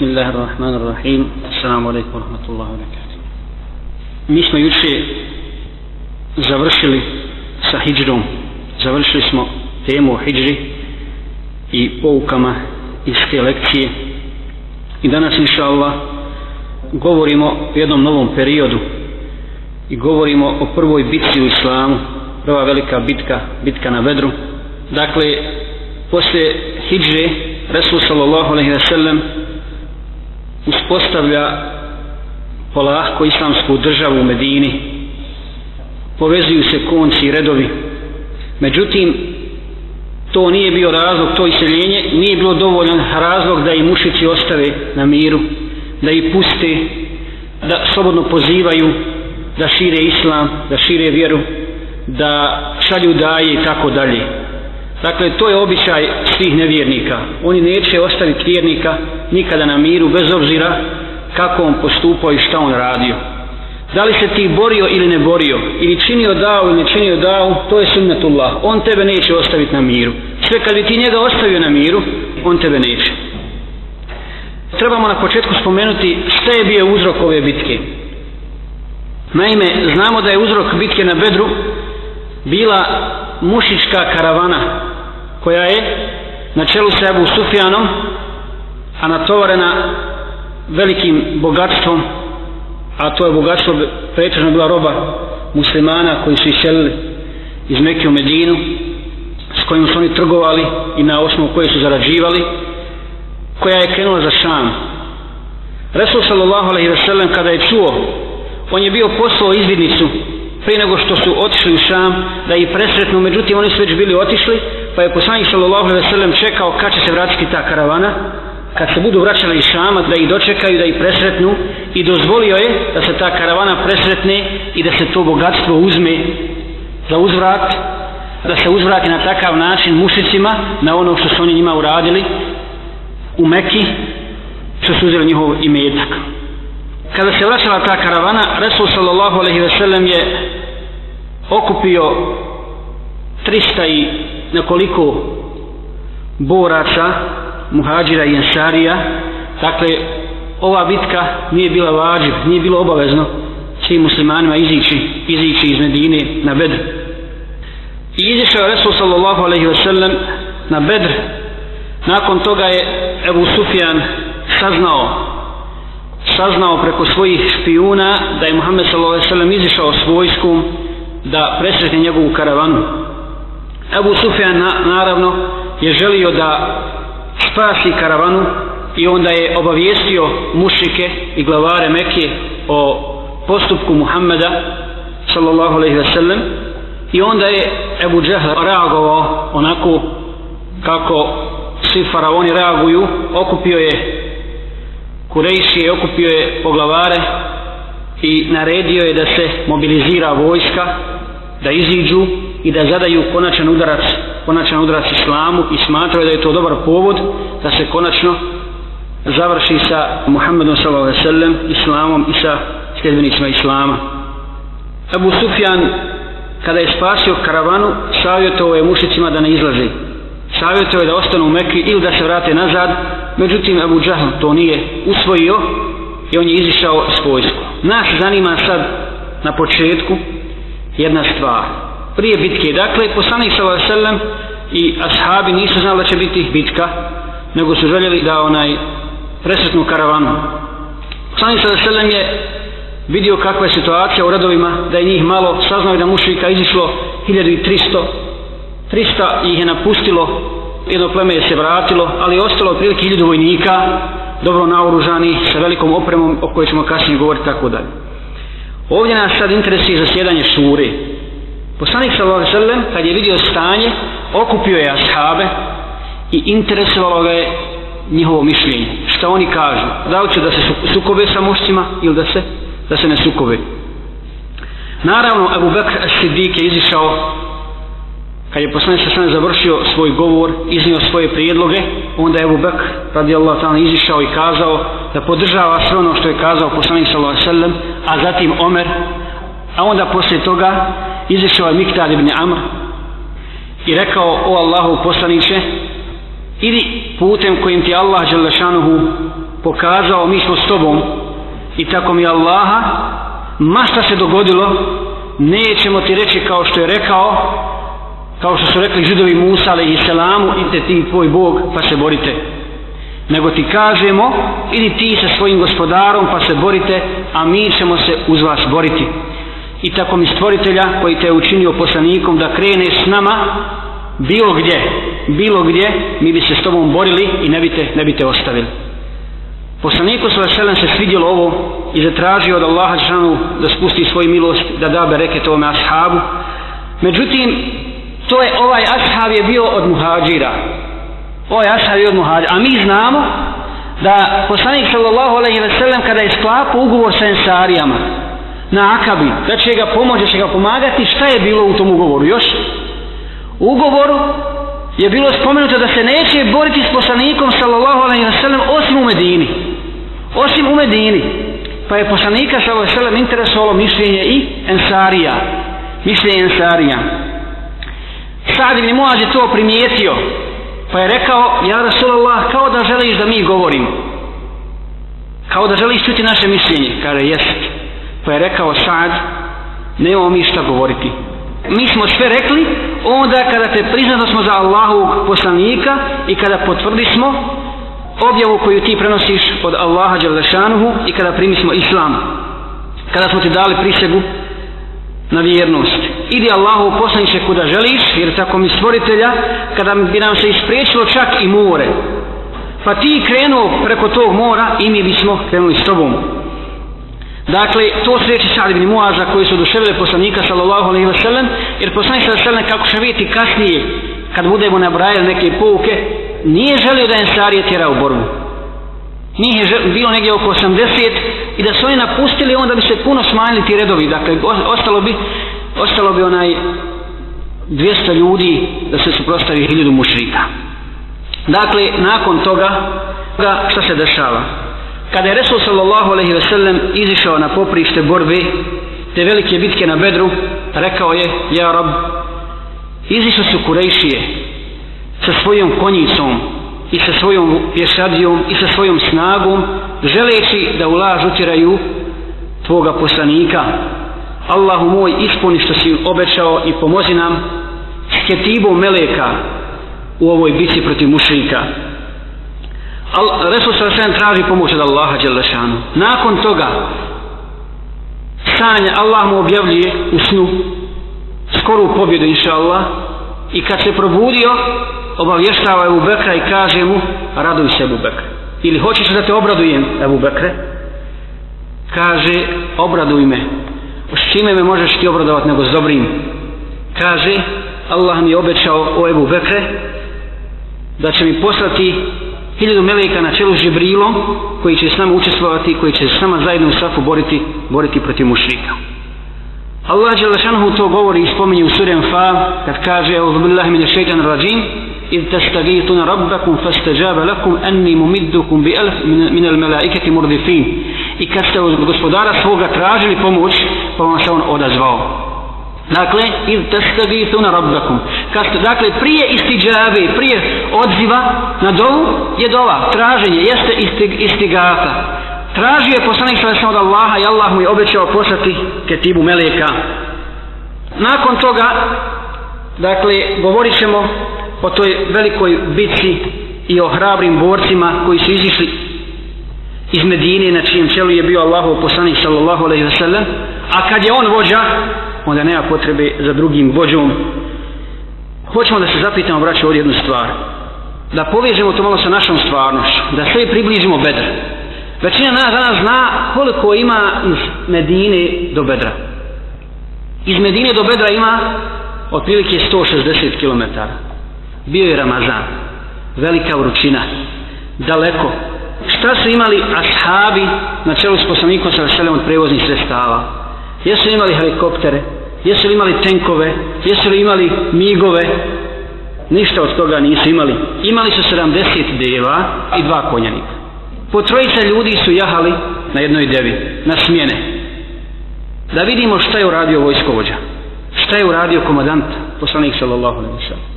بسم الله الرحمن الرحيم السلام عليكم ورحمة الله وبركاته Mi smo juče završili sa hijđrom, završili smo temu o hijđri i poukama iz te lekcije i danas inša Allah govorimo o jednom novom periodu i govorimo o prvoj bitci u islamu prva velika bitka, bitka na vedru dakle posle hijđre Resul sallallahu alaihi wa sallam uspostavlja polahko islamsku državu u Medini. Povezuju se konci i redovi. Međutim to nije bio razlog to iseljenje nije bilo dovoljan razlog da i mušici ostave na miru da ih puste da slobodno pozivaju da šire islam da šire vjeru da šalju daje i tako dalje dakle to je običaj svih nevjernika. Oni neće ostaviti vjernika nikada na miru bez obzira kako on postupao i šta on radio. Da li se ti borio ili ne borio ili činio dao ili ne činio dao to je sunnetullah. On tebe neće ostaviti na miru. Sve kad bi ti njega ostavio na miru on tebe neće. Trebamo na početku spomenuti šta je bio uzrok ove bitke. Naime znamo da je uzrok bitke na Bedru bila mušička karavana koja je na čelu sa Ebu Sufjanom a natovarena velikim bogatstvom a to je bogatstvo pretežno bila roba muslimana koji su iselili iz Mekke u Medinu s kojim su oni trgovali i na osnovu koje su zarađivali koja je krenula za Šam. Resul sallallahu alaihi ve sellem kada je čuo on je bio poslao izvidnicu prije nego što su otišli u Šam da ih presretnu međutim oni su već bili otišli pa je poslanik sallallahu alejhi ve sellem čekao kad će se vratiti ta karavana kad se budu vraćali iz Šama da ih dočekaju, da ih presretnu i dozvolio je da se ta karavana presretne i da se to bogatstvo uzme za uzvrat da se uzvrati na takav način mušicima na ono što su oni njima uradili u Meki što su uzeli njihov imetak. Kada se vraćala ta karavana Resul sallallahu alaihi ve sellem je okupio 300 i nekoliko boraca muhađira i ensarija. Dakle ova bitka nije bila vađiv nije bilo obavezno svim muslimanima izići, izići iz Medine na Bedr. I izišao Resul sallallahu alaihi ve sellem na Bedr. Nakon toga je Ebu Sufjan saznao saznao preko svojih špijuna da je Muhammed sallallahu alaihi ve sellem izišao s vojskom da presretne njegovu karavanu. Ebu Sufjan na, naravno je želio da spasi karavanu i onda je obavijestio mušike i glavare Mekke o postupku Muhammeda sallallahu alaihi ve sellem i onda je Ebu Džehl reagovao onako kako svi faraoni reaguju. Okupio je Kurejšije okupio je poglavare i naredio je da se mobilizira vojska da iziđu i da zadaju konačan udarac konačan udarac islamu i smatraju da je to dobar povod da se konačno završi sa Muhammedom s.a.v. islamom i sa sljedbenicima islama Abu Sufjan kada je spasio karavanu savjetovao je mušicima da ne izlaze savjetovao je da ostanu u Mekki ili da se vrate nazad međutim Abu Džahl to nije usvojio i on je izišao s vojsku nas zanima sad na početku jedna stvar. Prije bitke dakle poslanik sallallahu i ashabi nisu znali da će biti bitka nego su željeli da onaj presretnu karavanu. Poslanik sallallahu je vidio kakva je situacija u radovima da je njih malo saznao da mušika izišlo 1300 300 ih je napustilo jedno pleme je se vratilo ali je ostalo otprilike 1000 vojnika dobro naoružani sa velikom opremom o kojoj ćemo kasnije govoriti tako dalje ovdje nas sad interesuje zasjedanje šure Poslanik sallallahu alejhi ve sellem kad je vidio stanje, okupio je ashabe i interesovalo ga je njihovo mišljenje. Šta oni kažu? Da li će da se sukobe sa mušcima ili da se da se ne sukobe? Naravno, Abu Bakr as-Siddiq je izišao kad je poslanik sa završio svoj govor, iznio svoje prijedloge, onda je Abu Bakr radijallahu ta'ala izišao i kazao da podržava sve ono što je kazao poslanik sallallahu alejhi ve sellem, a zatim Omer, a onda poslije toga izišao je Miktar ibn Amr i rekao o Allahu poslaniće idi putem kojim ti Allah Đelešanuhu pokazao mi smo s tobom i tako mi Allaha ma šta se dogodilo nećemo ti reći kao što je rekao kao što su rekli židovi Musa i selamu idite ti tvoj Bog pa se borite. Nego ti kažemo idi ti sa svojim gospodarom pa se borite a mi ćemo se uz vas boriti. I tako mi stvoritelja koji te je učinio poslanikom da krene s nama bilo gdje bilo gdje mi bi se s tobom borili i ne bite, ne bite ostavili. Poslaniku s.a.v. se svidjelo ovo i zatražio od Allaha Đanu da spusti svoju milost da da bereket ovome ashabu. Međutim to je ovaj ashab je bio od muhađira. Ovaj ashab je od muhađira. A mi znamo da poslanik sallallahu alaihi ve sellem kada je sklapao ugovor sa ensarijama na akabi da će ga pomoći, da će ga pomagati šta je bilo u tom ugovoru? Još? U ugovoru je bilo spomenuto da se neće boriti s poslanikom sallallahu alaihi ve sellem osim u Medini. Osim u Medini. Pa je poslanika sallallahu alaihi ve sellem interesovalo mišljenje i ensarija. Mišljenje ensarija. Sa'd ibn Muaz je to primijetio pa je rekao ja Rasulallah kao da želiš da mi govorim kao da želiš čuti naše mišljenje. Kaže jest. Pa je rekao Sa'd nemamo mi šta govoriti. Mi smo sve rekli onda kada te prizna smo za Allahovog poslanika i kada potvrdismo objavu koju ti prenosiš od Allaha Đalešanuhu i kada primismo Islam. Kada smo ti dali prisegu na vjernost idi Allahu poslaniče kuda želiš jer tako mi stvoritelja kada bi nam se ispriječilo čak i more pa ti krenuo preko tog mora i mi bismo krenuli s tobom Dakle, to su reči Sa'd ibn Muaza koji su oduševile poslanika sallallahu alaihi wa sallam, jer poslanik sallallahu alaihi wa sallam, kako će vidjeti kasnije, kad budemo nabrajali neke pouke, nije želio da Ensarije tjera u borbu. Nije je bilo negdje oko 80 i da su oni napustili, onda bi se puno smanjili ti redovi. Dakle, ostalo bi, ostalo bi onaj 200 ljudi da se suprostavi hiljadu mušrika. Dakle, nakon toga, šta se dešava? kada je Resul sallallahu alaihi ve sellem izišao na poprište borbe te velike bitke na Bedru rekao je ja rab izišao su Kurejšije sa svojom konjicom i sa svojom pješadijom i sa svojom snagom želeći da u utiraju tvoga poslanika Allahu moj ispuni što si obećao i pomozi nam s ketibom meleka u ovoj bici protiv mušrika. Resul Sarasen traži pomoć od Allaha Đelešanu. Nakon toga sanja Allah mu objavljuje u snu skoru pobjedu inša Allah i kad se probudio obavještava Ebu Bekra i kaže mu raduj se Ebu Bekra ili hoćeš da te obradujem Ebu Bekre? Kaže obraduj me s čime me možeš ti obradovati nego s dobrim kaže Allah mi je obećao o Ebu Bekre da će mi poslati hiljadu meleka na čelu s Žibrilom koji će s nama učestvovati koji će s nama zajedno u safu boriti, boriti protiv mušrika Allah Đelešanhu to govori i spominje u suri Anfa kad kaže Evo billahi min šeitan rajim إذ تستغيثون ربكم فاستجاب لكم أني ممدكم بألف من الملائكة مردفين i kad ste od gospodara svoga tražili pomoć pa vam se on odazvao Dakle, iz testagithuna rabbakum. Kad ste, dakle, prije istiđave, prije odziva na dovu, je dova, traženje, jeste istig, istigata. Tražio je poslanik sa od Allaha i Allah mu je obećao poslati ketibu meleka. Nakon toga, dakle, govorit ćemo o toj velikoj bitci i o hrabrim borcima koji su izišli iz Medine na čijem čelu je bio Allahov poslanik sallallahu alejhi ve sellem, a kad je on vođa onda nema potrebe za drugim vođom. Hoćemo da se zapitamo, braćo, ovdje jednu stvar. Da povežemo to malo sa našom stvarnošću. Da sve približimo bedra. Većina nas danas zna koliko ima iz Medine do bedra. Iz Medine do bedra ima otprilike 160 km. Bio je Ramazan. Velika vrućina. Daleko. Šta su imali ashabi na čelu s poslanikom sa veselem od prevoznih sredstava? Jesu li imali helikoptere? Jesu li imali tenkove? Jesu li imali migove? Ništa od toga nisu imali. Imali su 70 deva i dva konjanika. Po trojica ljudi su jahali na jednoj devi, na smjene. Da vidimo šta je uradio vojskovođa. Šta je uradio komadant, poslanik sallallahu alaihi wa sallam.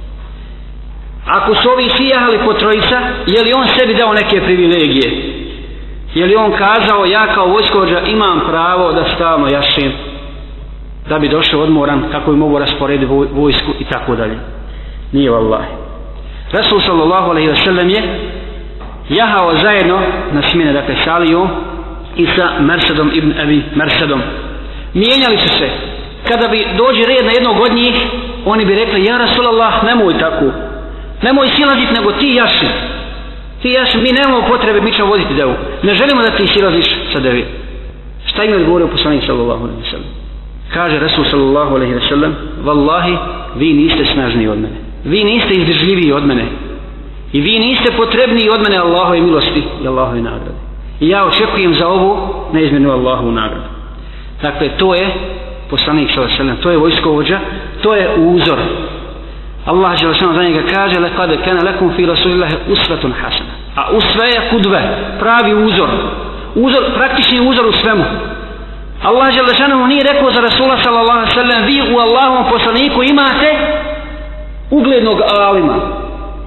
Ako su ovi svi jahali po trojica, je li on sebi dao neke privilegije? Je li on kazao ja kao vojskovođa imam pravo da stalno jašim da bi došao odmoran kako bi mogu rasporediti vojsku i tako dalje. Nije vallahi. Rasul sallallahu alaihi wa sallam je jahao zajedno na smjene dakle Saliju i sa Mersadom ibn Abi Mersadom. Mijenjali su se. Kada bi dođe red na jednog od njih, oni bi rekli, ja Rasulallah, nemoj tako. Nemoj silazit, nego ti jaši. Ti jaši, mi nemamo potrebe, mi ćemo voditi devu. Ne želimo da ti silaziš sa devi. Šta im je odgovorio poslanik sallallahu alaihi wa sallam? Kaže Rasul sallallahu alaihi wa sallam, Wallahi, vi niste snažniji od mene. Vi niste izdržljiviji od mene. I vi niste potrebniji od mene Allahove milosti i Allahove nagrade. I ja očekujem za ovo neizmjernu Allahovu nagradu. Dakle, to je poslanik sallallahu alaihi wa sallam, to je vojskovođa, to je uzor. Allah je za njega kaže lekad kana lakum fi rasulillahi uswatun hasana. A usve je kudve, pravi uzor. Uzor, praktični uzor u svemu. Allah Đelešanu nije rekao za Rasula sallallahu alaihi sallam vi u Allahom poslaniku imate uglednog alima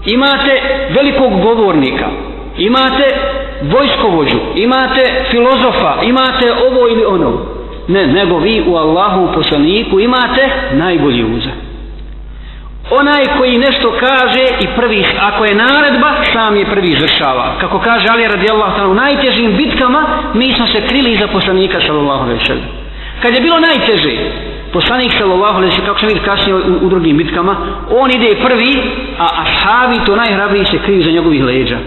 imate velikog govornika imate vojskovođu imate filozofa imate ovo ili ono ne, nego vi u Allahu poslaniku imate najbolji uzor onaj koji nešto kaže i prvi, ako je naredba, sam je prvi izvršava. Kako kaže Ali radijallahu ta'ala, u najtežim bitkama mi smo se krili iza poslanika sallallahu alaihi sallam. Kad je bilo najteže, poslanik sallallahu alaihi sallam, kako ćemo vidjeti kasnije u, u, drugim bitkama, on ide prvi, a ashabi to najhrabriji se kriju za njegovih leđa.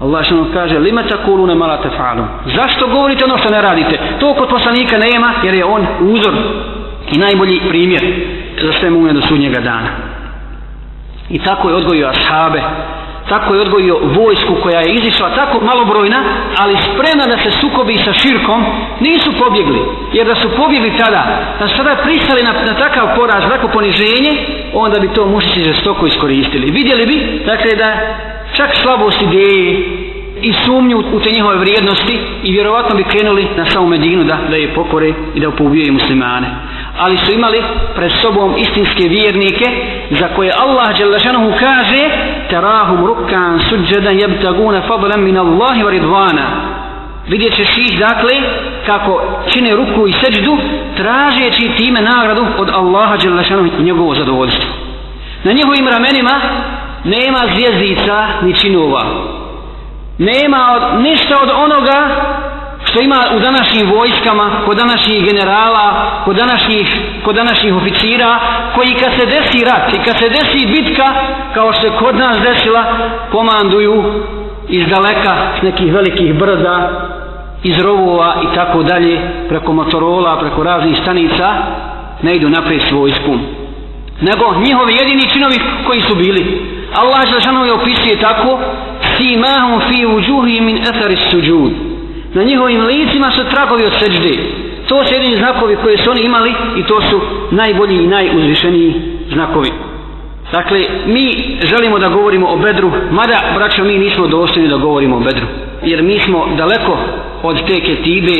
Allah što nam kaže, lima takulu ne mala falu. Zašto govorite ono što ne radite? To kod poslanika nema, jer je on uzor i najbolji primjer za sve mume do sudnjega dana. I tako je odgojio ashabe, tako je odgojio vojsku koja je izišla tako malobrojna, ali spremna da se sukobi sa širkom, nisu pobjegli. Jer da su pobjegli tada, da su tada pristali na, na takav poraz, tako poniženje, onda bi to mušići žestoko iskoristili. Vidjeli bi, dakle, da čak slabost ideje i sumnju u te njihove vrijednosti i vjerovatno bi krenuli na samu Medinu da, da je pokore i da poubijaju muslimane ali su imali pred sobom istinske vjernike za koje Allah Đelešanohu kaže terahum rukan suđedan jebtaguna fadlan min Allahi wa ridvana vidjet ćeš ih dakle kako čine ruku i seđdu tražeći time nagradu od Allaha Đelešanohu i njegovo zadovoljstvo. Na njihovim ramenima nema zvijezdica ni činova. Nema od, ništa od onoga što ima u današnjim vojskama, kod današnjih generala, kod današnjih, kod današnjih oficira, koji kad se desi rat i kad se desi bitka, kao što je kod nas desila, komanduju iz daleka s nekih velikih brda, iz rovova i tako dalje, preko motorola, preko raznih stanica, ne idu naprijed s vojskom. Nego njihovi jedini činovi koji su bili. Allah Žešanovi opisuje tako, simahum fi uđuhi min ethari suđud na njihovim licima su tragovi od seđde. To su jedini znakovi koje su oni imali i to su najbolji i najuzvišeniji znakovi. Dakle, mi želimo da govorimo o bedru, mada, braćo, mi nismo dostojni da govorimo o bedru. Jer mi smo daleko od te ketibe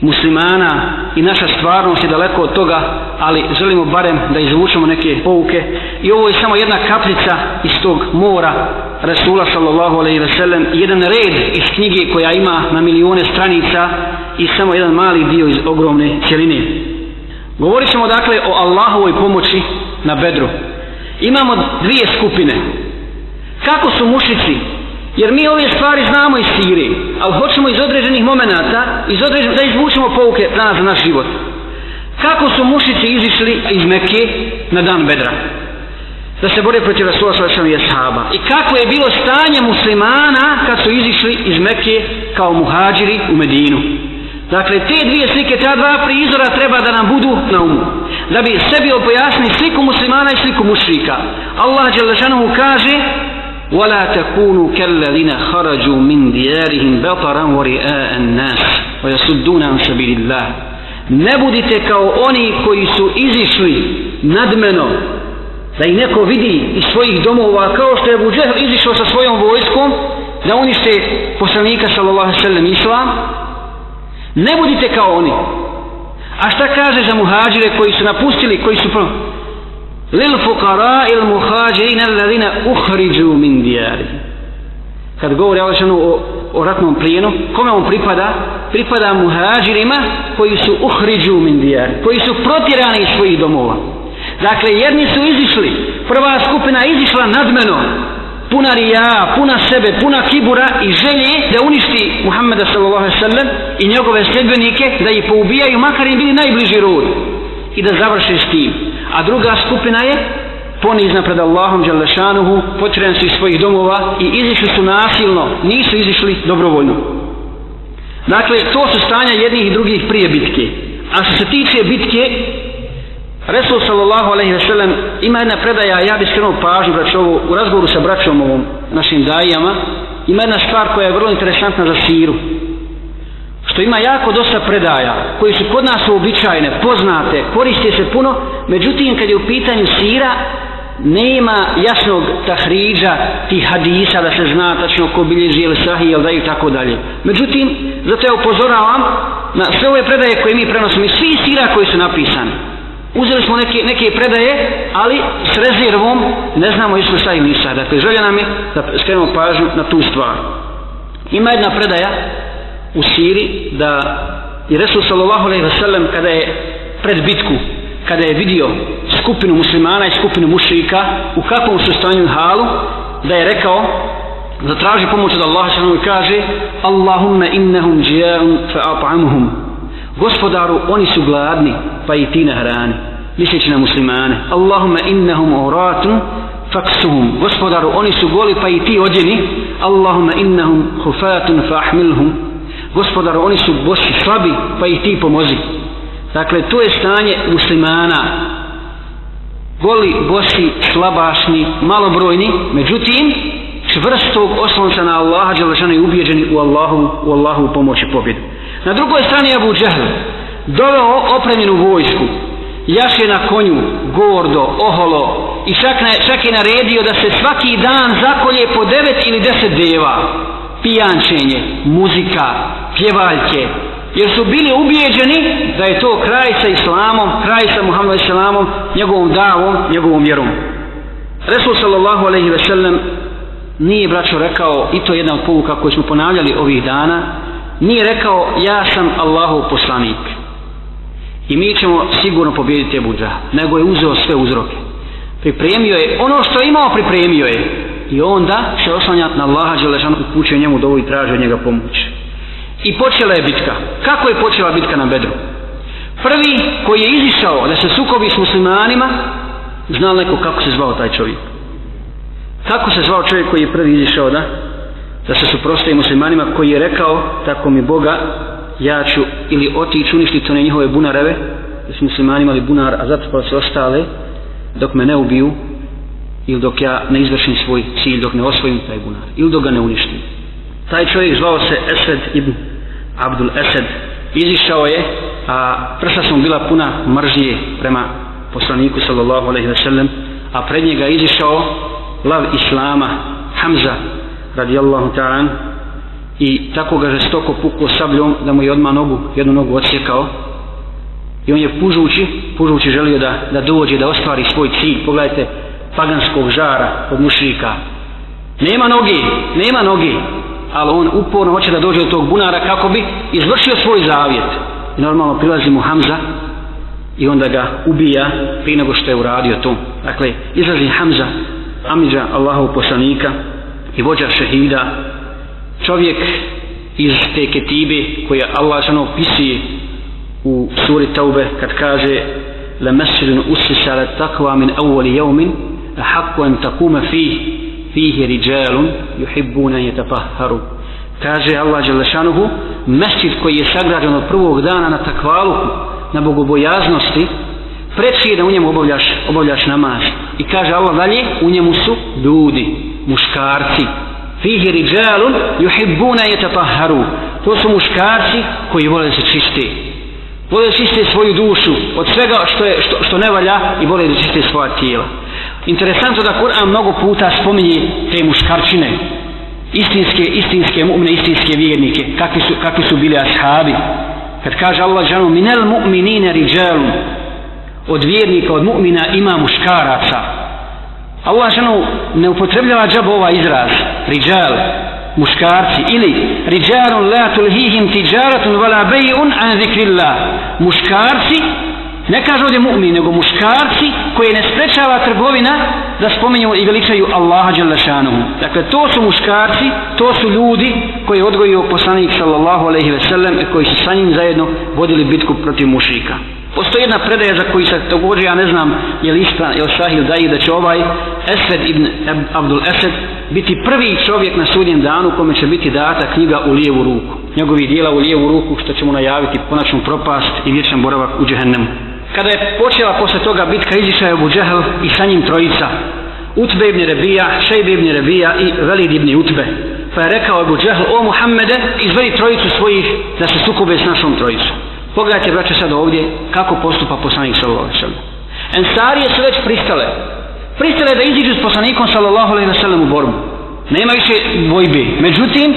muslimana i naša stvarnost je daleko od toga, ali želimo barem da izvučemo neke pouke. I ovo je samo jedna kaplica iz tog mora Rasula sallallahu alaihi ve sellem, jedan red iz knjige koja ima na milijone stranica i samo jedan mali dio iz ogromne cijeline. Govorit ćemo dakle o Allahovoj pomoći na bedru. Imamo dvije skupine. Kako su mušici Jer mi ove stvari znamo iz sire, ali hoćemo iz određenih momenata, iz određenih, da izvučemo pouke na za naš život. Kako su mušici izišli iz Mekke na dan Bedra? Da se bore protiv Rasula Salašana i Ashaba. I kako je bilo stanje muslimana kad su izišli iz Mekke kao muhađiri u Medinu? Dakle, te dvije slike, ta dva prizora treba da nam budu na umu. Da bi sebi opojasni sliku muslimana i sliku mušrika. Allah Đelešanohu kaže ولا تكونوا كالذين خرجوا من ديارهم بطرا ورئاء الناس ويصدون عن سبيل الله ne budite kao oni koji su izišli nadmeno da ih neko vidi iz svojih domova kao što je Abu Džehl izišao sa svojom vojskom da unište poslanika sallallahu sallam islam ne budite kao oni a šta kaže za muhađire koji su napustili koji su للفقراء المهاجرين الذين أخرجوا من ديارهم kad govori Allah o, o ratnom plijenu, kome on pripada? Pripada muhađirima koji su uhriđu min dijar, koji su protirani iz svojih domova. Dakle, jedni su izišli, prva skupina izišla nadmeno, puna rija, puna sebe, puna kibura i želje da uništi Muhammeda sallallahu alaihi sallam i njegove sljedbenike, da ih poubijaju, makar im bili najbliži rod i da završe s tim. A druga skupina je ponizna pred Allahom Đalešanuhu, potreban su iz svojih domova i izišli su nasilno, nisu izišli dobrovoljno. Dakle, to su stanja jednih i drugih prije bitke. A što se tiče bitke, Resul sallallahu alaihi ve sellem ima jedna predaja, ja bih skrenuo pažnju braćovu, u razgovoru sa braćom ovom našim dajama, ima jedna stvar koja je vrlo interesantna za siru. Što ima jako dosta predaja koji su kod nas uobičajene, poznate, koriste se puno, međutim kad je u pitanju sira, nema jasnog tahriđa tih hadisa da se zna tačno ko bilježi ili sahi ili daju tako dalje. Međutim, zato ja upozoravam na sve ove predaje koje mi prenosimo i svi sira koji su napisani. Uzeli smo neke, neke predaje, ali s rezervom ne znamo jesu šta im nisa. Dakle, želja nam je da skrenemo pažnju na tu stvar. Ima jedna predaja u Siri da je Resul sallallahu alaihi wasallam kada je pred bitku, kada je vidio skupinu muslimana i skupinu mušrika u kakvom su stanju halu, da je rekao da traži pomoć od Allaha što i kaže Allahumma innahum džijaun fa at'amuhum gospodaru oni su gladni pa i ti nahrani misleći na muslimane. Allahumma innahum uratun faksuhum. Gospodaru oni su goli pa i ti odjeni Allahumma innahum hufatun fa ahmilhum gospodaru oni su bosi slabi pa i ti pomozi. Dakle to je stanje muslimana. Goli, bosi, slabašni, malobrojni, međutim, čvrstog oslonca na Allaha, Đelešana i ubijeđeni u Allahu, u Allahu pomoć i pobjedu. Na drugoj strani Abu Džehl doveo opremljenu vojsku, jaše na konju, gordo, oholo, i čak, na, čak je naredio da se svaki dan zakolje po devet ili deset deva, pijančenje, muzika, pjevaljke, jer su bili ubijeđeni da je to kraj sa islamom, kraj sa Muhammedom islamom, njegovom davom, njegovom vjerom. Resul sallallahu alaihi ve sellem nije braćo rekao, i to je jedna od povuka koju smo ponavljali ovih dana, nije rekao ja sam Allahov poslanik i mi ćemo sigurno pobijediti Ebu nego je uzeo sve uzroke. Pripremio je, ono što je imao pripremio je i onda se oslanjati na Allaha Đelešanu upućuje njemu dovu i traži od njega pomoć. I počela je bitka. Kako je počela bitka na Bedru? Prvi koji je izišao da se sukobi s muslimanima, zna neko kako se zvao taj čovjek. Kako se zvao čovjek koji je prvi izišao da da se suprostaje muslimanima koji je rekao tako mi Boga ja ću ili otići uništiti one njihove bunareve da su muslimani imali bunar a zato pa se ostale dok me ne ubiju ili dok ja ne izvršim svoj cilj dok ne osvojim taj bunar ili dok ga ne uništim. Taj čovjek zvao se Esed ibn Abdul Esed. Izišao je a prsa su bila puna mržnje prema poslaniku sallallahu alaihi ve sellem a pred njega izišao lav Islama Hamza radijallahu ta'an i tako ga žestoko pukao sabljom da mu je odmah nogu, jednu nogu odsjekao. I on je pužući pužući želio da, da dođe da ostvari svoj cilj. Pogledajte paganskog žara od mušrika. Nema noge, nema noge. Ali on uporno hoće da dođe do tog bunara kako bi izvršio svoj zavjet. I normalno prilazi mu Hamza i onda ga ubija prije nego što je uradio to. Dakle izlazi Hamza Amidža Allahov poslanika i vođa šehida. Čovjek iz te ketibe koje Allah žano opisuje u suri Taube kad kaže la masjidun usisa la takva min awali jaumin a haku an takuma fih fihi rijalun yuhibbuna yatafahharu kaže Allah dželle šanehu koji je sagrađen od prvog dana na takvaluku na bogobojaznosti preči da u njemu obavljaš, obavljaš namaz. I kaže Allah dalje u njemu su ljudi muškarci. Fihi rijalun yuhibbuna yatafahharu to su muškarci koji vole se čiste. Vole da čiste svoju dušu od svega što, je, što, što ne valja i vole da čiste svoja tijela interesantno da Kur'an mnogo puta spominje te muškarčine. Istinske, istinske mu'mine, istinske vjernike. Kakvi su, kakvi su bili ashabi. Kad kaže Allah žanu minel mu'minine rijalun od vjernika, od mu'mina ima muškaraca. Allah žanu ne upotrebljava džab ovaj izraz rijal muškarci. Ili riđarun la tulhihim tiđaratun vala bejun an zikrillah. Muškarci ne kaže ovdje mu'min nego muškarci koje ne sprečava trgovina da spominju i veličaju Allaha Đalešanuhu dakle to su muškarci to su ljudi koji je odgojio poslanik sallallahu alaihi ve sellem i koji su sa njim zajedno vodili bitku protiv mušika. Postoji jedna predaja za koju se također ja ne znam je li ispran, je li sahil da da će ovaj Esed ibn Abdul Esed biti prvi čovjek na sudnjem danu kome će biti data knjiga u lijevu ruku. Njegovi dijela u lijevu ruku što ćemo najaviti konačnu propast i vječan boravak u džehennemu. Kada je počela posle toga bitka izišao je Abu Džehl i sa njim trojica. Utbe ibn Rebija, Šejbe ibn Rebija i Velid ibn Utbe. Pa je rekao Abu Džehl, o Muhammede, izvedi trojicu svojih da se sukobe s našom trojicom. Pogledajte, braće, sad ovdje kako postupa poslanik sallallahu alaihi sallam. Ensarije su već pristale. Pristale da iziđu s poslanikom sallallahu alaihi sallam u borbu. Nema više dvojbe. Međutim,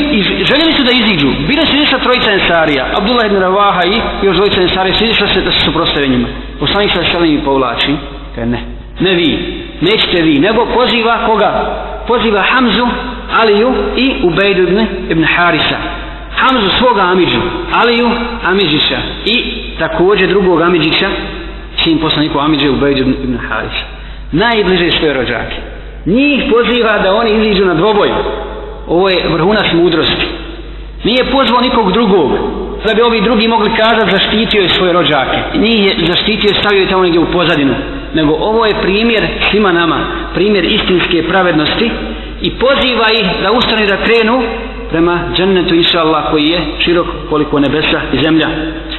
željeli su da iziđu. Bile su izišla trojica Ensarija. Abdullah ibn Ravaha i još dvojica Ensarija su izišla se da se suprostave njima. Poslanik sa šalim i povlači. Kaj ne. Ne vi. Nećete vi. Nego poziva koga? Poziva Hamzu, Aliju i Ubejdu ibn, ibn Harisa. Hamzu svoga Amidžu, Aliju Amidžića i također drugog Amidžića, sin poslaniku Amidže Ubejdu ibn, ibn Harisa. Najbliže svoje rođake. Njih poziva da oni iziđu na dvoboj. Ovo je vrhunac mudrosti. Nije pozvao nikog drugog. Da bi ovi drugi mogli kazati zaštitio je svoje rođake. nije zaštitio i stavio je tamo negdje u pozadinu. Nego ovo je primjer svima nama. Primjer istinske pravednosti. I poziva ih da ustane da krenu prema džennetu inša Allah koji je širok koliko nebesa i zemlja.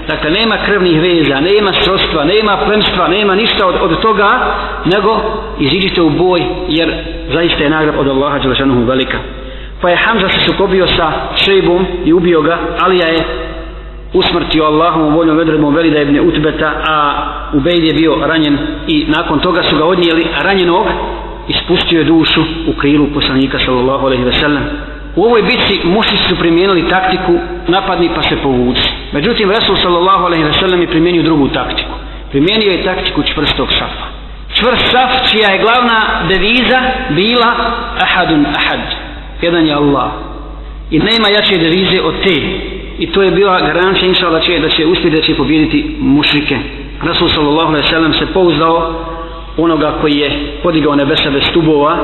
Dakle, nema krvnih veza, nema srostva, nema plemstva, nema ništa od, od toga, nego iziđite u boj, jer zaista je nagrad od Allaha Đelešanuhu velika. Pa je Hamza se sukobio sa šejbom i ubio ga, ali je usmrtio Allahom voljom vedredbom Velida ibn Utbeta, a Ubejd je bio ranjen i nakon toga su ga odnijeli ranjenog i spustio je dušu u krilu poslanika sallallahu alaihi ve sellem. U ovoj bitci mušli su primijenili taktiku napadni pa se povuci. Međutim, Resul sallallahu alaihi ve sellem je primijenio drugu taktiku. Primijenio je taktiku čvrstog safa. Čvrst saf čija je glavna deviza bila ahadun ahad. Jedan je Allah. I nema jače devize od te. I to je bila garancija inša da će, da će uspjeti da će pobijediti mušrike. Resul sallallahu alaihi ve sellem se pouzdao onoga koji je podigao nebesa bez stubova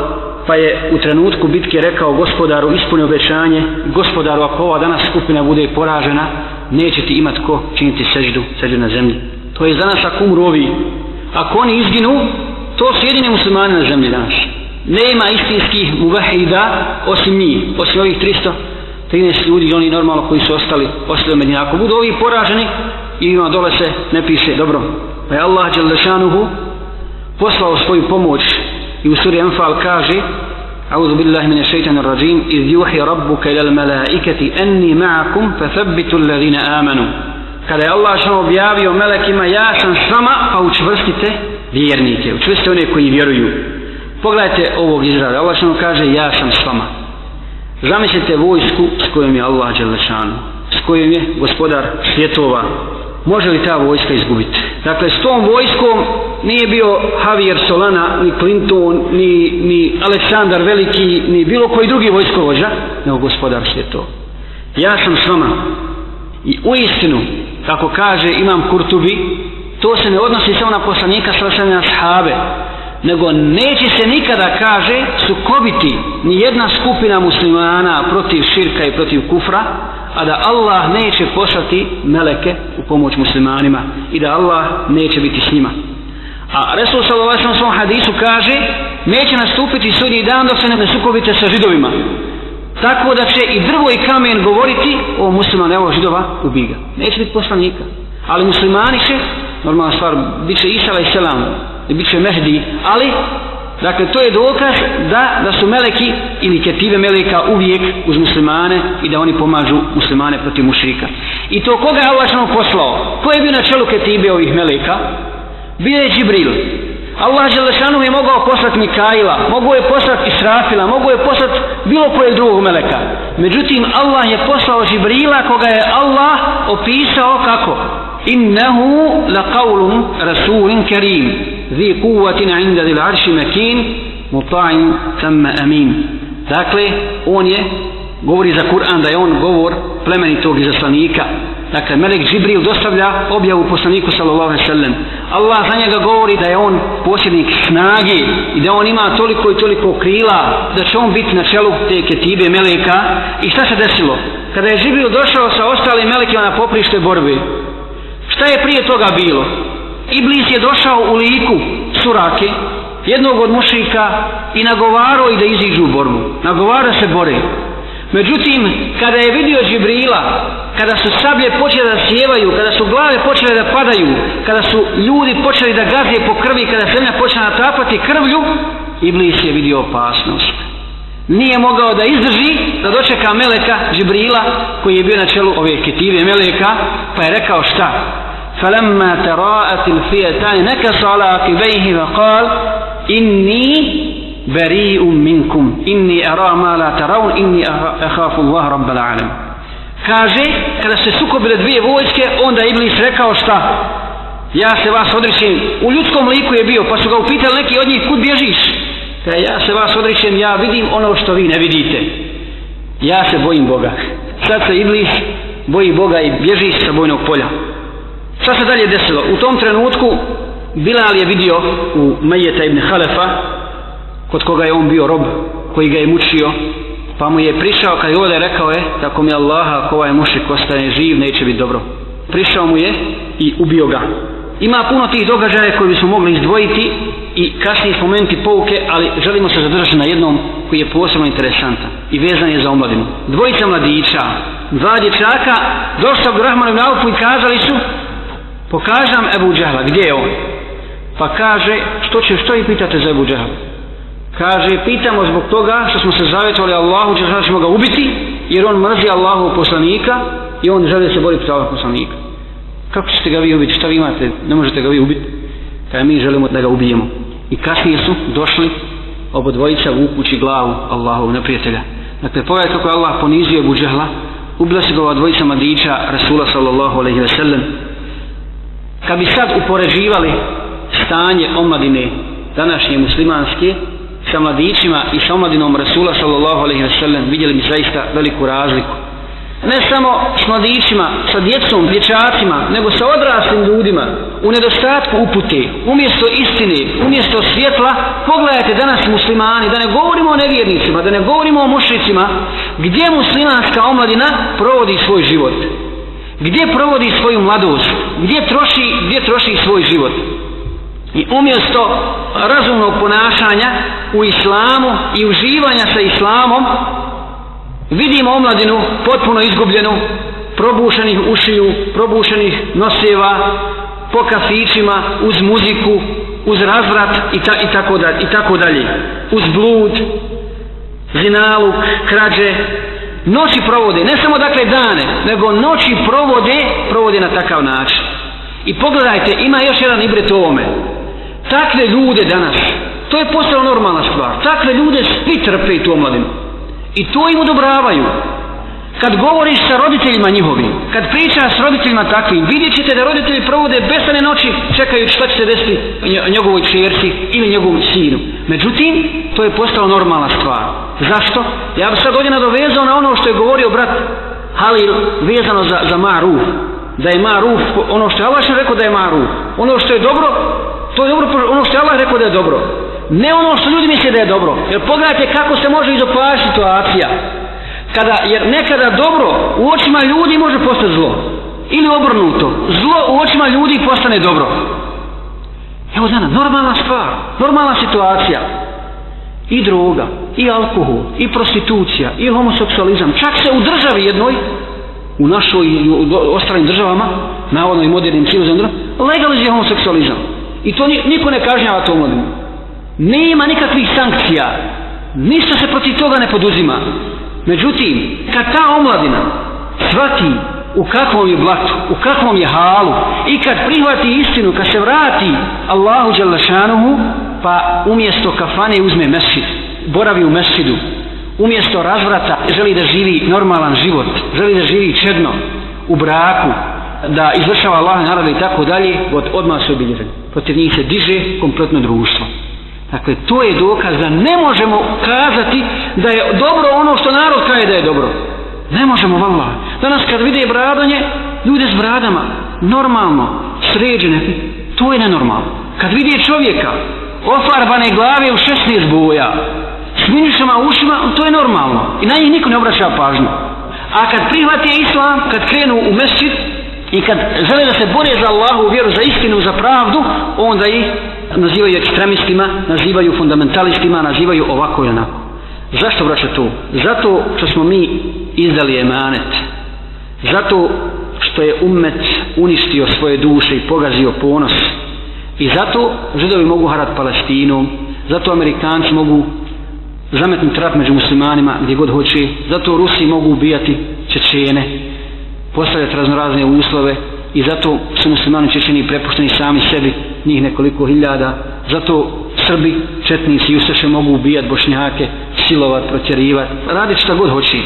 pa je u trenutku bitke rekao gospodaru ispuni obećanje gospodaru ako ova danas skupina bude poražena neće ti imat ko činiti seždu seždu na zemlji. To je za nas ako umru ovi. Ako oni izginu to su jedine muslimani na zemlji danas. Nema istinskih muvahida osim njih osim ovih 300 13 ljudi oni normalno koji su ostali ostali u Medina ako budu ovi poraženi i ima dole se ne piše dobro. Pa je Allah Đalešanuhu poslao svoju pomoć i u suri Anfal kaže أعوذ بالله من الشيطان الرجيم إذ يوحي ربك إلى الملائكة أني معكم فثبتوا الذين آمنوا kada je Allah što objavio melekima ja sam s vama pa učvrstite vjernike učvrstite one koji vjeruju pogledajte ovog izrada Allah što kaže ja sam s vama zamislite vojsku s kojom je Allah Đelešanu s kojom je gospodar svjetova može li ta vojska izgubiti? Dakle s tom vojskom nije bio Javier Solana ni Clinton ni, ni Aleksandar Veliki ni bilo koji drugi vojskovođa nego gospodar svjetova ja sam s vama. I u istinu kako kaže imam Kurtubi to se ne odnosi samo na poslanika sasvim na sahabe nego neće se nikada kaže sukobiti ni jedna skupina muslimana protiv širka i protiv kufra a da Allah neće poslati meleke u pomoć muslimanima i da Allah neće biti s njima. A Resul sallallahu u svom hadisu kaže neće nastupiti sudnji dan dok se ne sukobite sa židovima. Tako da će i drvo i kamen govoriti o musliman evo židova ubiga neće biti poslanika. Ali muslimani će normalna stvar bit će Isa i Selam bit će Mehdi ali Dakle, to je dokaz da, da su meleki ili ketive meleka uvijek uz muslimane i da oni pomažu muslimane protiv mušrika. I to koga je Allah poslao? Ko je bio na čelu ketibe ovih meleka? Bio je Džibril. Allah Želešanu je mogao poslati Mikaila, mogao je poslati Israfila, mogao je poslati bilo kojeg drugog meleka. Međutim, Allah je poslao Džibrila koga je Allah opisao kako? Innehu la qavlun rasulin kerim, zi kuvatin inda zil arši mekin, muta'in thamma amin. Dakle, on je govori za Kur'an da je on govor plemenitog izaslanika dakle Melek Džibril dostavlja objavu poslaniku sallallahu alaihi sallam. Allah za njega govori da je on posjednik snage i da on ima toliko i toliko krila da će on biti na čelu te ketibe Meleka. I šta se desilo? Kada je Džibril došao sa ostalim Melekima na poprište borbe šta je prije toga bilo? Iblis je došao u liku surake jednog od mušika i nagovarao i da iziđu u borbu. Nagovara se bore. Međutim, kada je vidio Džibrila, kada su sablje počele da sjevaju, kada su glave počele da padaju, kada su ljudi počeli da gaze po krvi, kada zemlja počela natapati krvlju, Iblis je vidio opasnost. Nije mogao da izdrži, da dočeka Meleka Džibrila, koji je bio na čelu ove ketive Meleka, pa je rekao šta? فلما تراءت الفئتان نكص على عقبيه وقال إني beri'um minkum. Inni ara ma la taraun inni akhafu Allah rabbal alamin. Kaže kada se sukobile dvije vojske onda Iblis rekao šta? Ja se vas odričem. U ljudskom liku je bio pa su ga upitali neki od njih kud bježiš? Ka ja se vas odričem ja vidim ono što vi ne vidite. Ja se bojim Boga. Sad se Iblis boji Boga i bježi sa bojnog polja. Šta se dalje desilo? U tom trenutku Bilal je vidio u Mejeta ibn Halefa kod koga je on bio rob koji ga je mučio pa mu je prišao kad je ovdje rekao je tako mi Allaha ako ovaj mušik ostane živ neće biti dobro. Prišao mu je i ubio ga. Ima puno tih događaja koje bismo mogli izdvojiti i kasnije spomenuti pouke ali želimo se zadržati na jednom koji je posebno interesantan i vezan je za omladinu. Dvojica mladića dva dječaka došla do Rahmanu ibn Naufu i kazali su pokažam Ebu Džahla gdje je on? Pa kaže što će što i pitate za Ebu Džahla kaže pitamo zbog toga što smo se zavjetovali Allahu će znači ćemo ga ubiti jer on mrzi Allahu poslanika i on želi se boriti protiv poslanika. Kako ćete ga vi ubiti? Šta vi imate? Ne možete ga vi ubiti? Kada mi želimo da ga ubijemo. I kasnije su došli obo dvojica vukući glavu Allahovog neprijatelja. Dakle pogledaj kako Allah ponizio Ebu Džehla, ubila se ga ova dvojica mladića Rasula sallallahu alaihi ve sellem. Kad bi sad upoređivali stanje omladine današnje muslimanske sa mladićima i sa omladinom Rasula sallallahu alaihi ve sellem vidjeli mi zaista veliku razliku ne samo s mladićima, sa djecom, dječacima, nego sa odraslim ljudima u nedostatku upute, umjesto istine, umjesto svjetla, pogledajte danas muslimani, da ne govorimo o nevjernicima, da ne govorimo o mušicima, gdje muslimanska omladina provodi svoj život? Gdje provodi svoju mladost? Gdje troši, gdje troši svoj život? I umjesto razumnog ponašanja u islamu i uživanja sa islamom, vidimo omladinu potpuno izgubljenu, probušenih ušiju, probušenih noseva, po kafićima, uz muziku, uz razvrat i, ta, i, tako, da, i tako dalje. Uz blud, zinaluk, krađe, noći provode, ne samo dakle dane, nego noći provode, provode na takav način. I pogledajte, ima još jedan ibret ovome takve ljude danas to je postala normalna stvar. Takve ljude svi trpe i tu omladinu. I to im odobravaju. Kad govoriš sa roditeljima njihovim kad pričaš s roditeljima takvim vidjet ćete da roditelji provode besane noći čekajući šta će se desiti njegovoj čerci ili njegovom sinu. Međutim to je postalo normalna stvar. Zašto? ja bi sad ovdje nadovezao na ono što je govorio brat Halil vezano za, za Maruf da je Maruf ono što je Allah rekao da je Maruf ono što je dobro To je dobro, ono što je Allah rekao da je dobro. Ne ono što ljudi misle da je dobro. Jer pogledajte kako se može izopaši situacija. Kada, jer nekada dobro u očima ljudi može postati zlo. Ili obrnuto. Zlo u očima ljudi postane dobro. Evo dana, normalna stvar, normalna situacija. I droga, i alkohol, i prostitucija, i homoseksualizam. Čak se u državi jednoj, u našoj i u ostalim državama, navodno i modernim civilizam, legalizuje homoseksualizam. I to niko ne kažnjava to omladinu. Nema nikakvih sankcija. Ništa se protiv toga ne poduzima. Međutim, kad ta omladina shvati u kakvom je blatu, u kakvom je halu i kad prihvati istinu, kad se vrati Allahu Đalešanuhu, pa umjesto kafane uzme mesčid, boravi u mesčidu, umjesto razvrata želi da živi normalan život, želi da živi čedno u braku, da izvršava Allah naravno i tako dalje, od odmah se obilježen. Protiv njih se diže kompletno društvo. Dakle, to je dokaz da ne možemo kazati da je dobro ono što narod kaže da je dobro. Ne možemo, valla. Danas kad vide bradanje, ljude s bradama, normalno, sređene, to je nenormalno. Kad vidi čovjeka, ofarbane glave u 16 boja, s minišama ušima, to je normalno. I na njih niko ne obraća pažnju. A kad prihvati islam, kad krenu u mesčit, i kad žele da se bore za Allahu vjeru, za istinu, za pravdu, onda ih nazivaju ekstremistima, nazivaju fundamentalistima, nazivaju ovako i onako. Zašto vraća to? Zato što smo mi izdali emanet. Zato što je ummet uništio svoje duše i pogazio ponos. I zato židovi mogu harat Palestinom, zato Amerikanci mogu zametnuti rat među muslimanima gdje god hoće, zato Rusi mogu ubijati Čečene, postavljati raznorazne uslove i zato su muslimani Čečeni prepušteni sami sebi, njih nekoliko hiljada, zato Srbi, Četnici i Ustaše mogu ubijati Bošnjake, silovat, protjerivat, raditi šta god hoće.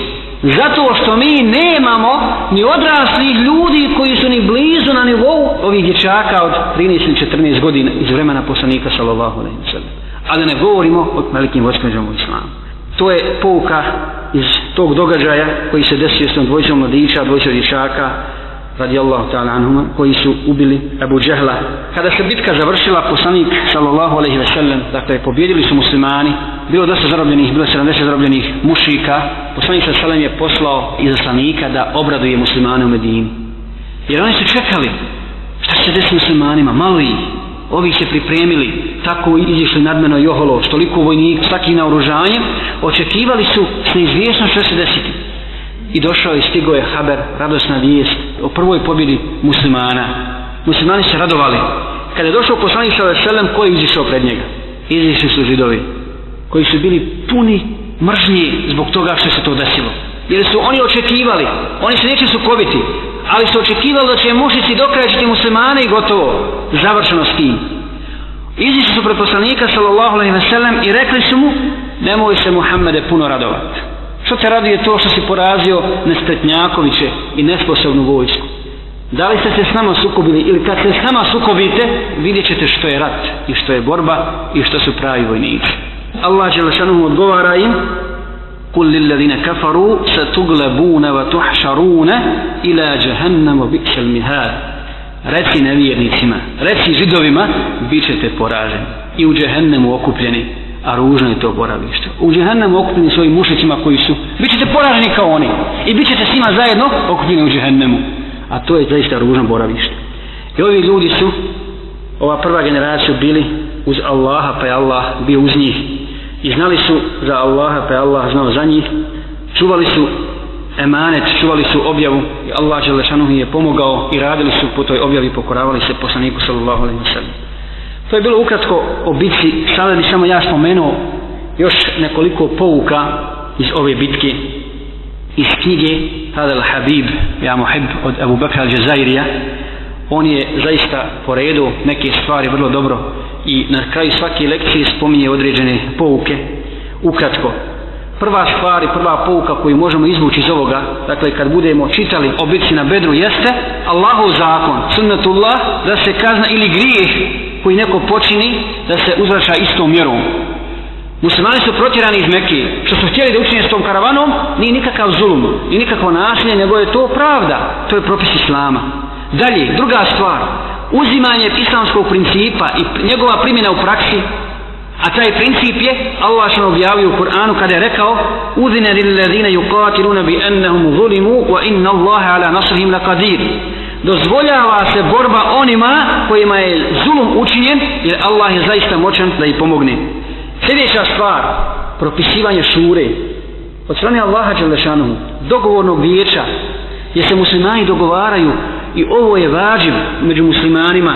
Zato što mi nemamo ni odraslih ljudi koji su ni blizu na nivou ovih dječaka od 13 ili 14 godina iz vremena poslanika sallallahu alaihi wa sallam. A da ne govorimo o velikim voćmeđama u islamu. To je pouka iz tog događaja koji se desio s tom dvojicom mladića, dvojicom dječaka, radijallahu ta'ala anhuma, koji su ubili Abu Džehla. Kada se bitka završila, poslanik, sallallahu alaihi ve sellem, dakle, pobjedili su muslimani, bilo dosta zarobljenih, bilo 70 zarobljenih mušika, poslanik sa sallam je poslao izaslanika da obraduje muslimane u Medini. Jer oni su čekali, šta će se desiti muslimanima, malo ih, ovi se pripremili, tako izišli nadmeno i oholo, toliko vojnik, svaki na oružanje, očekivali su s neizvjesno što se desiti i došao i stigo je Haber, radosna vijest o prvoj pobjedi muslimana. Muslimani se radovali. Kada je došao poslanik sa veselem, ko je izišao pred njega? Izišli su židovi, koji su bili puni mržnji zbog toga što se to desilo. Jer su oni očekivali, oni se neće sukobiti, ali su očekivali da će mušici dokrajčiti muslimane i gotovo, završeno s tim. Izišli su pred poslanika sallallahu alaihi ve sellem i rekli su mu, nemoj se Muhammede puno radovati. Što te raduje to što si porazio nespretnjakoviće i nesposobnu vojsku? Da li ste se s nama sukobili ili kad se s nama sukobite, vidjet ćete što je rat i što je borba i što su pravi vojnici. Allah Đelešanu odgovara im قل للذين كفروا ستغلبون وتحشرون إلى جهنم وبئس المهاد reci nevjernicima, reci židovima, bit ćete poraženi i u džehennemu okupljeni a ružno je to boravište. U džehennemu okupljeni svojim mušicima koji su, bit ćete poraženi kao oni i bit ćete s njima zajedno okupljeni u džehennemu. A to je zaista ružno boravište. I ovi ljudi su, ova prva generacija bili uz Allaha pa je Allah bio uz njih i znali su za Allaha pa je Allah znao za njih. Čuvali su emanet, čuvali su objavu. I Allah Đelešanu je pomogao i radili su po toj objavi pokoravali se poslaniku sallallahu alaihi wasallam. To je bilo ukratko o bitci, sada bi samo ja spomenuo još nekoliko pouka iz ove bitke. Iz knjige Hadal Habib, ja muhib od Abu Bakra al-Jazairija on je zaista poredu neke stvari vrlo dobro i na kraju svake lekcije spominje određene pouke ukratko prva stvar i prva pouka koju možemo izvući iz ovoga dakle kad budemo čitali o bitci na bedru jeste Allahov zakon sunnatullah da se kazna ili grijeh koji neko počini da se uzraša istom mjerom. Muslimani su protjerani iz Mekke, što su htjeli da učinje s tom karavanom, nije nikakav zulum, ni nikakvo nasilje, nego je to pravda, to je propis Islama. Dalje, druga stvar, uzimanje islamskog principa i njegova primjena u praksi, a taj princip je, Allah što objavio u Kur'anu kada je rekao, udine lillazine yuqatiluna bi ennehum zulimu, wa inna Allahe ala nasrihim laqadir. Dozvoljava se borba onima kojima je zulum učinjen jer Allah je zaista moćan da ih pomogne. Sljedeća stvar propisivanje šure od strane Allaha Đelešanu dogovornog vijeća gdje se muslimani dogovaraju i ovo je vađiv među muslimanima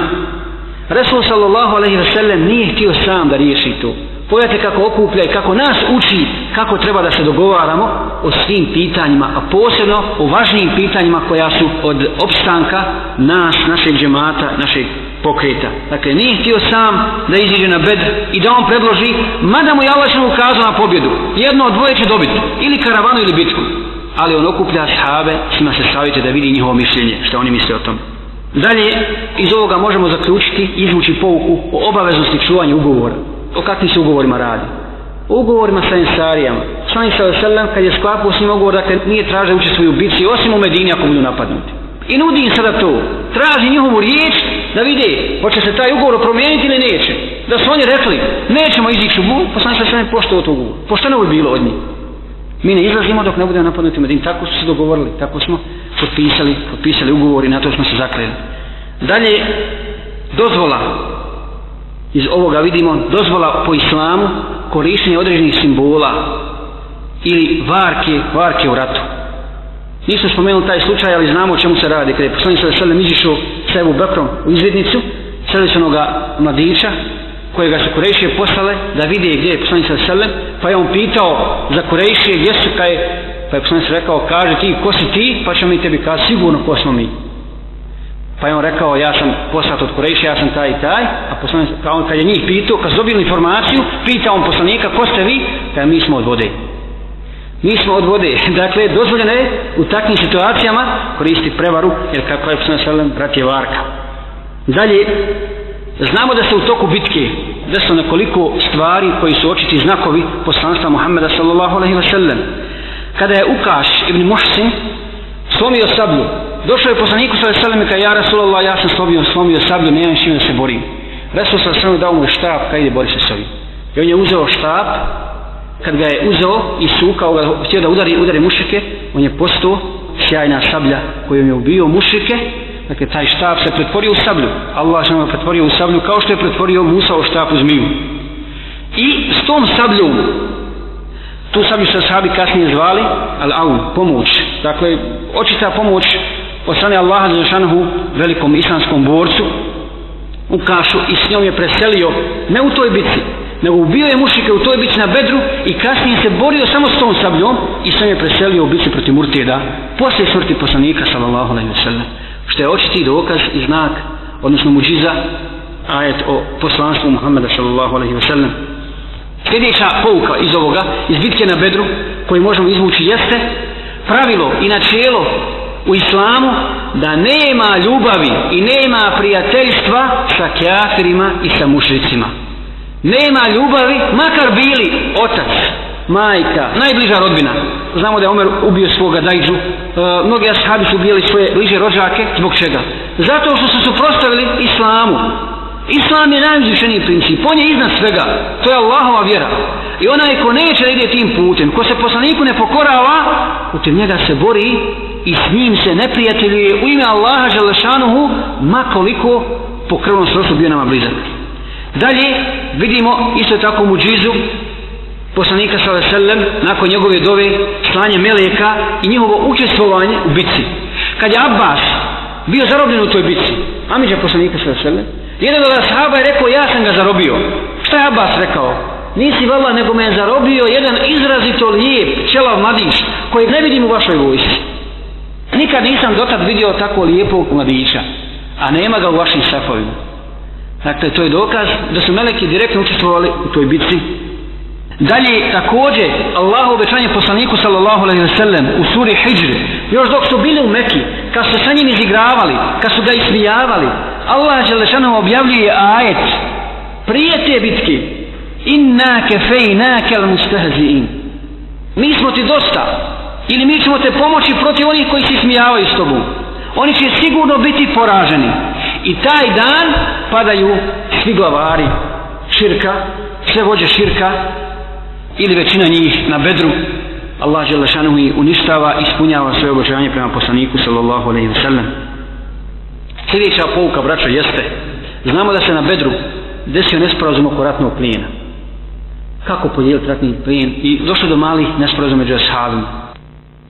Resul sallallahu alaihi ve sellem nije htio sam da riješi to Pogledajte kako okuplja i kako nas uči kako treba da se dogovaramo o svim pitanjima, a posebno o važnijim pitanjima koja su od opstanka nas, našeg džemata, našeg pokreta. Dakle, nije htio sam da iziđe na bed i da on predloži, mada mu je Allah ukazao na pobjedu. Jedno od dvoje će dobiti, ili karavanu ili bitku. Ali on okuplja ashabe s njima se savite da vidi njihovo mišljenje, što oni misle o tom. Dalje, iz ovoga možemo zaključiti, izvući pouku o obaveznosti čuvanja ugovora o kakvim se ugovorima radi. O ugovorima sa ensarijama. Sa sallallahu kad je sklapao s njim ugovor, dakle nije traže učestvuju u bici, osim u Medini ako budu napadnuti. I nudi im sada to. Traži njihovu riječ da vide hoće se taj ugovor promijeniti ili neće. Da su oni rekli nećemo izići u bun, poslanik sa pošto od ugovor. Pošto bi bilo od njih. Mi ne izlazimo dok ne budemo napadnuti Medin. Tako su se dogovorili, tako smo potpisali, potpisali ugovor i na to smo se zakleli. Dalje, dozvola iz ovoga vidimo dozvola po islamu korištenje određenih simbola ili varke, varke u ratu. Nisam spomenuli taj slučaj, ali znamo o čemu se radi. Kada je poslanik sada selem izišao sa Ebu Bekrom u izvidnicu, sredećenoga mladića, kojega su Kurejšije poslale da vide gdje je poslanik sa selem, pa je on pitao za Kurejšije gdje su, kaj, pa je poslanik rekao, kaže ti, ko si ti, pa ćemo mi tebi kazi, sigurno ko smo mi. Pa je on rekao, ja sam poslat od Kurejša, ja sam taj i taj, a poslanik, pa on kad je njih pitao, kad su dobili informaciju, pita on poslanika, ko ste vi? Pa Kada mi smo od vode. Mi smo od vode. Dakle, dozvoljeno je u takvim situacijama koristiti prevaru, jer kako je poslanik Selem brat je varka. Dalje, znamo da se u toku bitke desilo nekoliko stvari koji su očiti znakovi poslanstva Muhammeda sallallahu alaihi wa sallam. Kada je Ukaš ibn Muhsin slomio sablju Došao je poslaniku sa veselem i kao ja Rasulallah, ja sam slomio, slomio sablju, nemam čime da se borim. Resul sa veselem dao mu štab, kaj ide bori se s ovim. I on je uzeo štab, kad ga je uzeo i sukao ga, htio da udari, udari mušike, on je postao sjajna sablja kojom je ubio mušike, dakle taj štab se pretvorio u sablju. Allah se pretvorio u sablju kao što je pretvorio Musa u štab u zmiju. I s tom sabljom tu sablju se sahabi kasnije zvali al-aun, pomoć. Dakle, očita pomoć od strane Allaha Đelešanohu velikom islamskom borcu u kašu i s njom je preselio ne u toj bitci, nego ubio je mušike u toj bitci na bedru i kasnije se borio samo s tom sabljom i sam je preselio u bici protiv Murtida posle smrti poslanika sallallahu alaihi wa sallam što je očiti dokaz i znak odnosno muđiza ajet o poslanstvu Muhammeda sallallahu alaihi wa sallam sljedeća pouka iz ovoga iz bitke na bedru koji možemo izvući jeste pravilo i načelo u islamu da nema ljubavi i nema prijateljstva sa kjafirima i sa mušricima. Nema ljubavi, makar bili otac, majka, najbliža rodbina. Znamo da je Omer ubio svoga dajđu. E, mnogi ashabi su ubijali svoje bliže rođake. Zbog čega? Zato što su suprostavili islamu. Islam je najuzvišeniji princip. On je iznad svega. To je Allahova vjera. I onaj ko neće da ide tim putem, ko se poslaniku ne pokorava, putem njega se bori i s njim se neprijateljuje u ime Allaha Želešanuhu ma koliko po krvnom srostu bio nama blizak. Dalje vidimo isto tako muđizu poslanika sallallahu alejhi ve sellem nakon njegove dove slanje meleka i njihovo učestvovanje u bitci. Kad je Abbas bio zarobljen u toj bitci, Amidža poslanika sallallahu alejhi ve sellem, jedan od ashaba je rekao ja sam ga zarobio. Šta je Abbas rekao? Nisi vala nego me je zarobio jedan izrazito lijep čelav mladić koji ne vidim u vašoj vojsci. Nikad nisam dotad vidio tako lijepog mladića, a nema ga u vašim safovima. Dakle, to je dokaz da su meleki direktno učestvovali u toj bitci. Dalje, također, Allah obećanje poslaniku sallallahu alaihi ve sellem u suri Hijr, još dok su bili u Mekki, kad su sa njim izigravali, kad su ga ismijavali, Allah Želešanu objavljuje ajet prije te bitke. Inna kefejna kel mustahziin mi smo ti dosta ili mi ćemo te pomoći protiv onih koji se smijavaju s tobom. Oni će sigurno biti poraženi. I taj dan padaju svi glavari. Širka sve vođe širka ili većina njih na bedru Allah Želešanu i uništava i ispunjava svoje obožavanje prema poslaniku sallallahu alaihi wa sallam. Sljedeća pouka braćo jeste znamo da se na bedru desio nesporazum oko ratnog plijena. Kako podijeliti ratni plijen i došlo do malih nesporazuma među ashabima?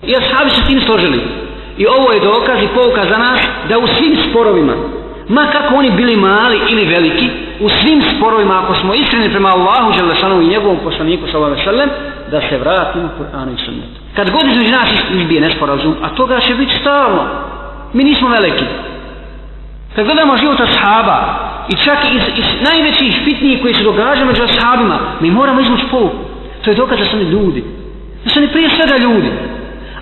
I ashabi su tim složili. I ovo je dokaz i pouka za nas da u svim sporovima, ma kako oni bili mali ili veliki, u svim sporovima, ako smo iskreni prema Allahu Đelešanu i njegovom poslaniku sallallahu sallam, da se vratimo Kur'anu i sunnetu. Kad god između nas izbije nesporazum, a toga će biti stalno. Mi nismo veliki. Kad gledamo život ashaba, i čak iz, iz najvećih fitnijih koji se događaju među ashabima, mi moramo izmući pouku. To je dokaz da su oni ljudi. Da su oni prije svega ljudi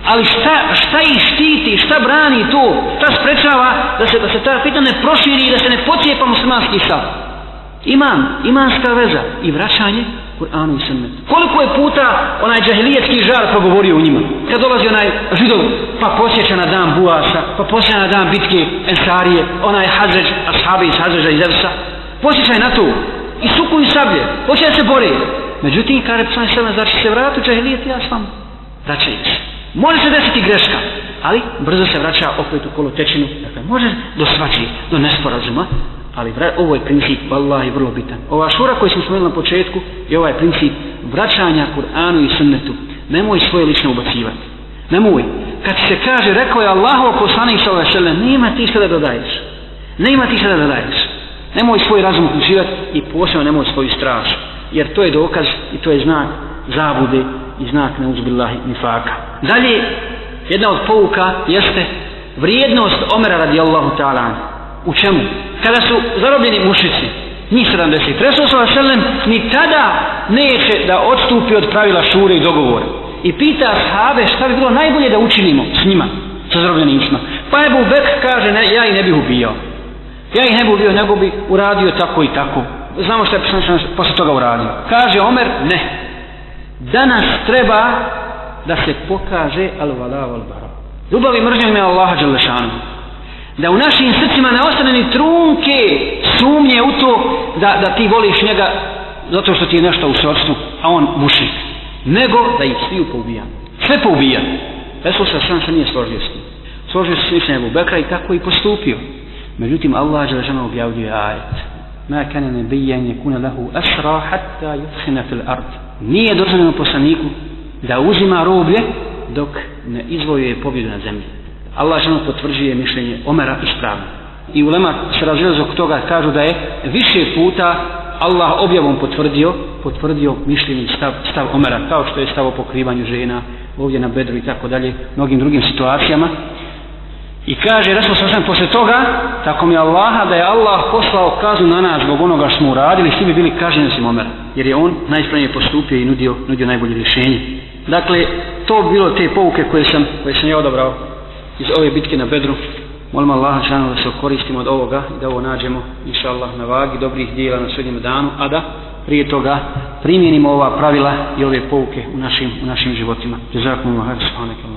ali šta, šta ih štiti, šta brani to, šta sprečava da se, da se ta fitna ne proširi i da se ne pocijepa muslimanski stav. Iman, imanska veza i vraćanje Kur'anu i sunnetu. Koliko je puta onaj džahilijetski žar progovorio u njima? Kad dolazi onaj židov, pa posjeća na dan Buasa, pa posjeća na dan bitke Ensarije, onaj Hazređ, ashabi iz Hazređa iz Evsa, posjećaj na to. I sukuju sablje, posjeća se bore. Međutim, kaže Psalm sebe, znači se vratu džahilijet, ja sam vraćaju se. Može se desiti greška, ali brzo se vraća opet u kolotečinu. Dakle, može do svači, do nesporazuma, ali vra, ovo je princip vallahi vrlo bitan. Ova šura koju smo spomenuli na početku je ovaj princip vraćanja Kur'anu i sunnetu. Nemoj svoje lično ubacivati. Nemoj. Kad se kaže rekao je Allahov poslanik sallallahu alejhi ve sellem nema ti šta da dodaješ. Nema ti šta da dodaješ. Nemoj svoj razum uključivati i posebno nemoj svoju strašu. jer to je dokaz i to je znak zabude i znak neuzbillahi nifaka. Dalje jedna od pouka jeste vrijednost Omera radijallahu ta'ala u čemu? kada su zarobljeni mušici njih 70 Resul sallallahu alejhi ni tada neće da odstupi od pravila šure i dogovora. I pita sahabe šta bi bilo najbolje da učinimo s njima sa zarobljenicima pa Ebu Bek kaže ne, ja ih ne bih ubijao. Ja ih ne bih ubijao nego bi uradio tako i tako. Znamo što je posle toga uradio. Kaže Omer ne. Danas treba da se pokaže al-vala al-bara ljubav i mržnja ime Allaha Đelešanu da u našim srcima ne ostane ni trunke sumnje u to da, da ti voliš njega zato što ti je nešto u srcu a on mušik nego da ih svi poubija. Sve poubija. Resul sa sam se nije složio s tim. Složio se s mišljenje Abu Bekra i tako i postupio. Međutim Allah je žena objavljuje ajet. Ma kane nebijen je kuna lahu asra hatta yuthina fil ard. Nije dozvoljeno poslaniku da uzima roblje dok ne izvojuje pobjedu na zemlji. Allah žena potvrđuje mišljenje Omera ispravno. I ulema se razvijela zbog toga kažu da je više puta Allah objavom potvrdio potvrdio mišljenje stav, stav Omera kao što je stav o pokrivanju žena ovdje na bedru i tako dalje mnogim drugim situacijama. I kaže Resul sam posle toga tako mi Allaha da je Allah poslao kaznu na nas zbog onoga što smo uradili svi bi bili kaženi osim Omera. Jer je on najispravnije postupio i nudio, nudio najbolje rješenje. Dakle to bilo te pouke koje sam, koje sam ja odabrao iz ove bitke na Bedru. Molim Allaha šanu da se koristimo od ovoga i da ovo nađemo, inša Allah, na vagi dobrih dijela na srednjem danu, a da prije toga primjenimo ova pravila i ove pouke u našim, u našim životima. Jazakumullah, subhanakallah.